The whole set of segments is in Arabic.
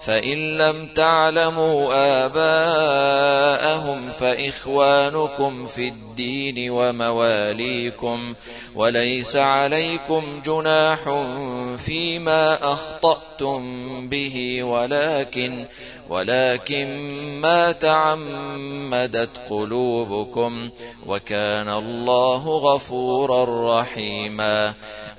فإن لم تعلموا آباءهم فإخوانكم في الدين ومواليكم وليس عليكم جناح فيما أخطأتم به ولكن ولكن ما تعمدت قلوبكم وكان الله غفورا رحيما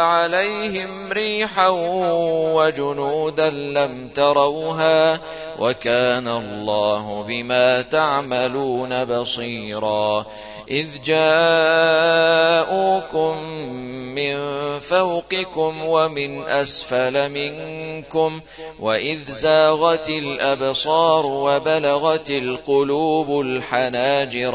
عليهم ريحا وجنودا لم تروها وكان الله بما تعملون بصيرا إذ جاءوكم من فوقكم ومن أسفل منكم وإذ زاغت الأبصار وبلغت القلوب الحناجر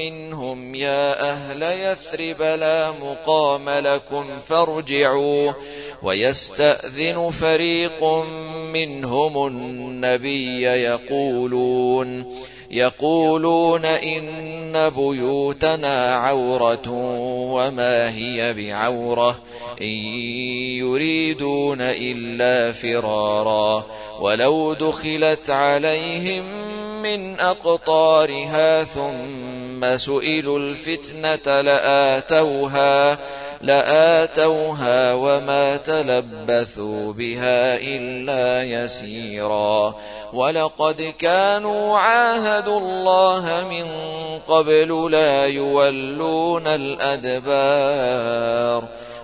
منهم يا أهل يثرب لا مقام لكم فارجعوا ويستأذن فريق منهم النبي يقولون يقولون إن بيوتنا عورة وما هي بعورة إن يريدون إلا فرارا ولو دخلت عليهم من أقطارها ثم سئلوا الفتنة لآتوها لآتوها وما تلبثوا بها إلا يسيرا. ولقد كانوا عاهدوا الله من قبل لا يولون الأدبار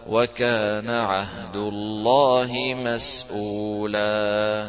وكان عهد الله مسؤولا.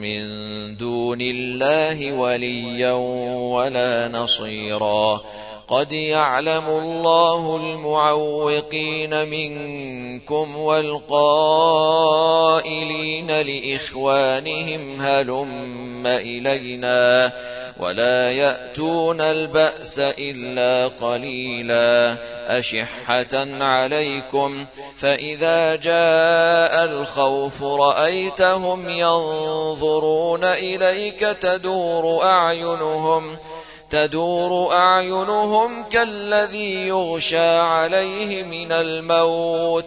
من دون الله وليا ولا نصيرا. قد يعلم الله المعوقين منكم والقائلين لإخوانهم هلم إلينا. ولا يأتون البأس إلا قليلا أشحة عليكم فإذا جاء الخوف رأيتهم ينظرون إليك تدور أعينهم تدور أعينهم كالذي يغشى عليه من الموت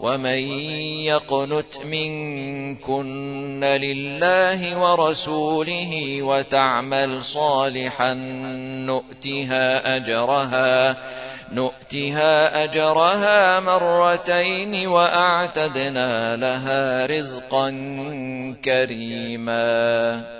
ومن يقنت منكن لله ورسوله وتعمل صالحا نؤتها أجرها نؤتها أجرها مرتين وأعتدنا لها رزقا كريما.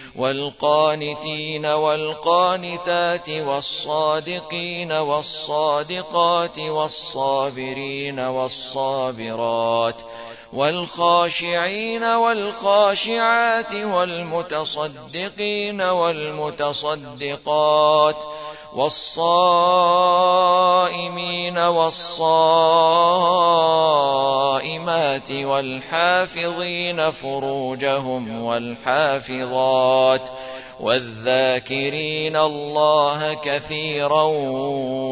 والقانتين والقانتات والصادقين والصادقات والصابرين والصابرات والخاشعين والخاشعات والمتصدقين والمتصدقات والصائمين والصائمات والحافظين فروجهم والحافظات والذاكرين الله كثيرا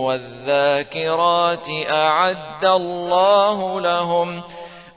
والذاكرات أعد الله لهم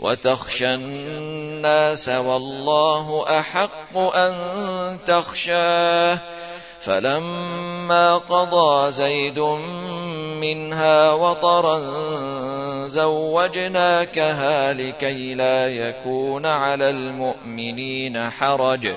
وتخشى الناس والله أحق أن تخشاه. فلما قضى زيد منها وطرا زوجناكها لكي لا يكون على المؤمنين حرج.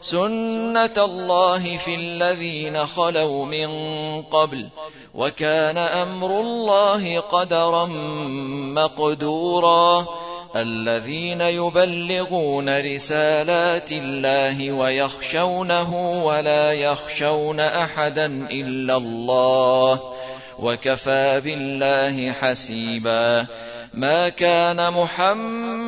سنة الله في الذين خلوا من قبل وكان أمر الله قدرا مقدورا الذين يبلغون رسالات الله ويخشونه ولا يخشون أحدا إلا الله وكفى بالله حسيبا ما كان محمد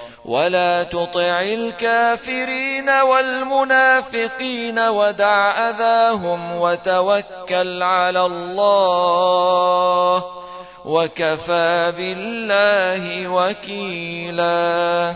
ولا تطع الكافرين والمنافقين ودع اذاهم وتوكل على الله وكفى بالله وكيلا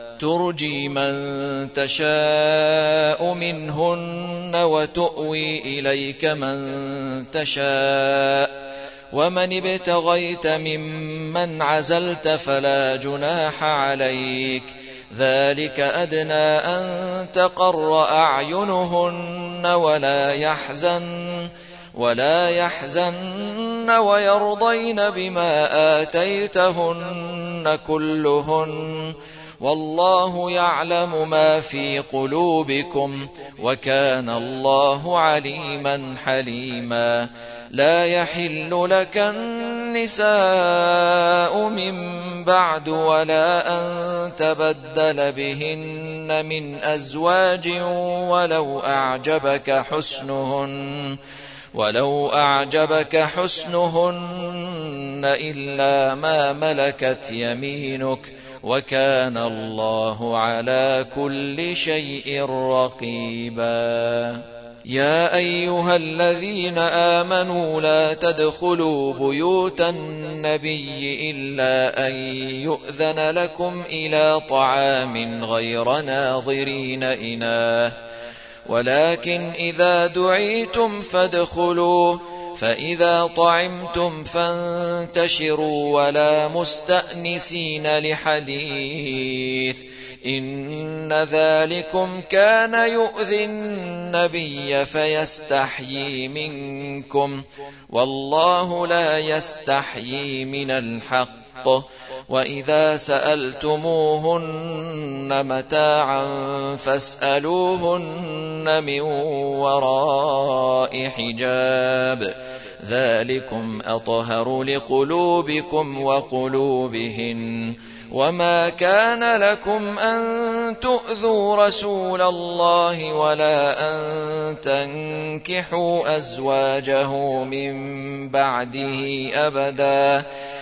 ترجي من تشاء منهن وتؤوي إليك من تشاء. ومن ابتغيت ممن عزلت فلا جناح عليك. ذلك أدنى أن تقر أعينهن ولا يحزن ولا يحزن ويرضين بما آتيتهن كلهن. والله يعلم ما في قلوبكم وكان الله عليما حليما. لا يحل لك النساء من بعد ولا أن تبدل بهن من أزواج ولو أعجبك حسنهن ولو أعجبك حسنهن إلا ما ملكت يمينك. وكان الله على كل شيء رقيبا. يا أيها الذين آمنوا لا تدخلوا بيوت النبي إلا أن يؤذن لكم إلى طعام غير ناظرين إناه. ولكن إذا دعيتم فادخلوا فإذا طعمتم فانتشروا ولا مستأنسين لحديث إن ذلكم كان يؤذي النبي فيستحيي منكم والله لا يستحيي من الحق وإذا سألتموهن متاعا فاسألوهن من وراء حجاب. ذلكم أطهر لقلوبكم وقلوبهن. وما كان لكم أن تؤذوا رسول الله ولا أن تنكحوا أزواجه من بعده أبدا.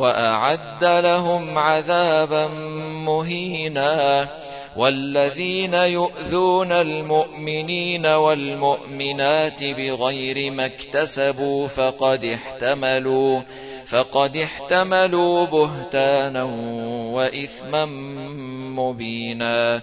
وأعد لهم عذابا مهينا والذين يؤذون المؤمنين والمؤمنات بغير ما اكتسبوا فقد احتملوا فقد احتملوا بهتانا وإثما مبينا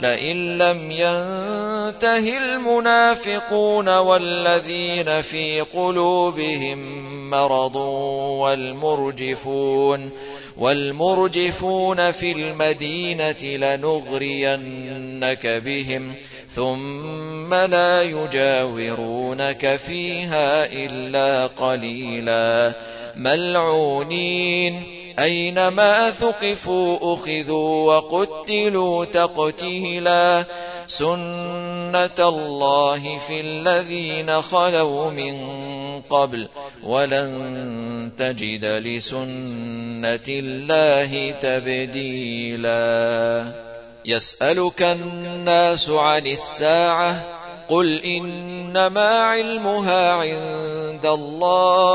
لئن لم ينته المنافقون والذين في قلوبهم مرض والمرجفون والمرجفون في المدينة لنغرينك بهم ثم لا يجاورونك فيها إلا قليلا ملعونين أينما ثقفوا أخذوا وقتلوا تقتيلا سنة الله في الذين خلوا من قبل ولن تجد لسنة الله تبديلا. يسألك الناس عن الساعة قل إنما علمها عند الله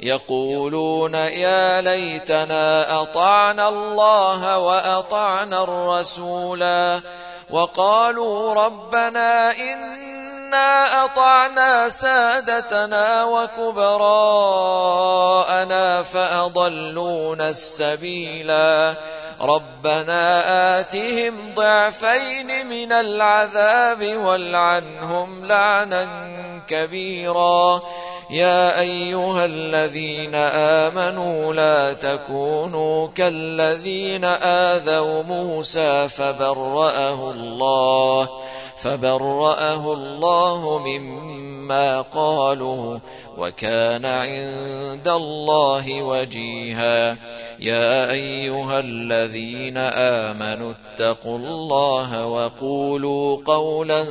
يقولون يا ليتنا أطعنا الله وأطعنا الرسولا وقالوا ربنا إنا أطعنا سادتنا وكبراءنا فأضلونا السبيلا ربنا آتهم ضعفين من العذاب والعنهم لعنا كبيرا. يا أيها الذين آمنوا لا تكونوا كالذين آذوا موسى فبرأه الله فبرأه الله مما قالوا وكان عند الله وجيها. يا أيها الذين آمنوا اتقوا الله وقولوا قولا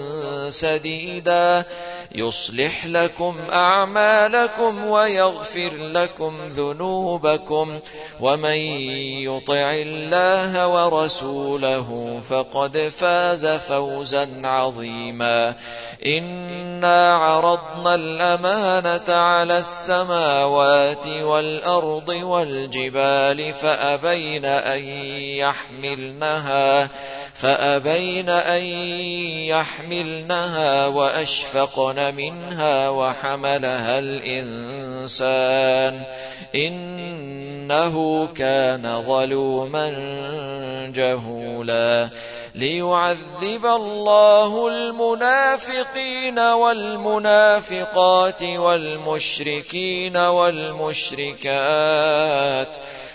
سديدا يصلح لكم أعمالكم ويغفر لكم ذنوبكم ومن يطع الله ورسوله فقد فاز فوزا عظيما إنا عرضنا الأمانة على السماوات والأرض والجبال فأبين أن يحملنها فأبين أن يحملنها وأشفقن منها وحملها الإنسان. إن إنه كان ظلوما جهولا. ليعذب الله المنافقين والمنافقات والمشركين والمشركات.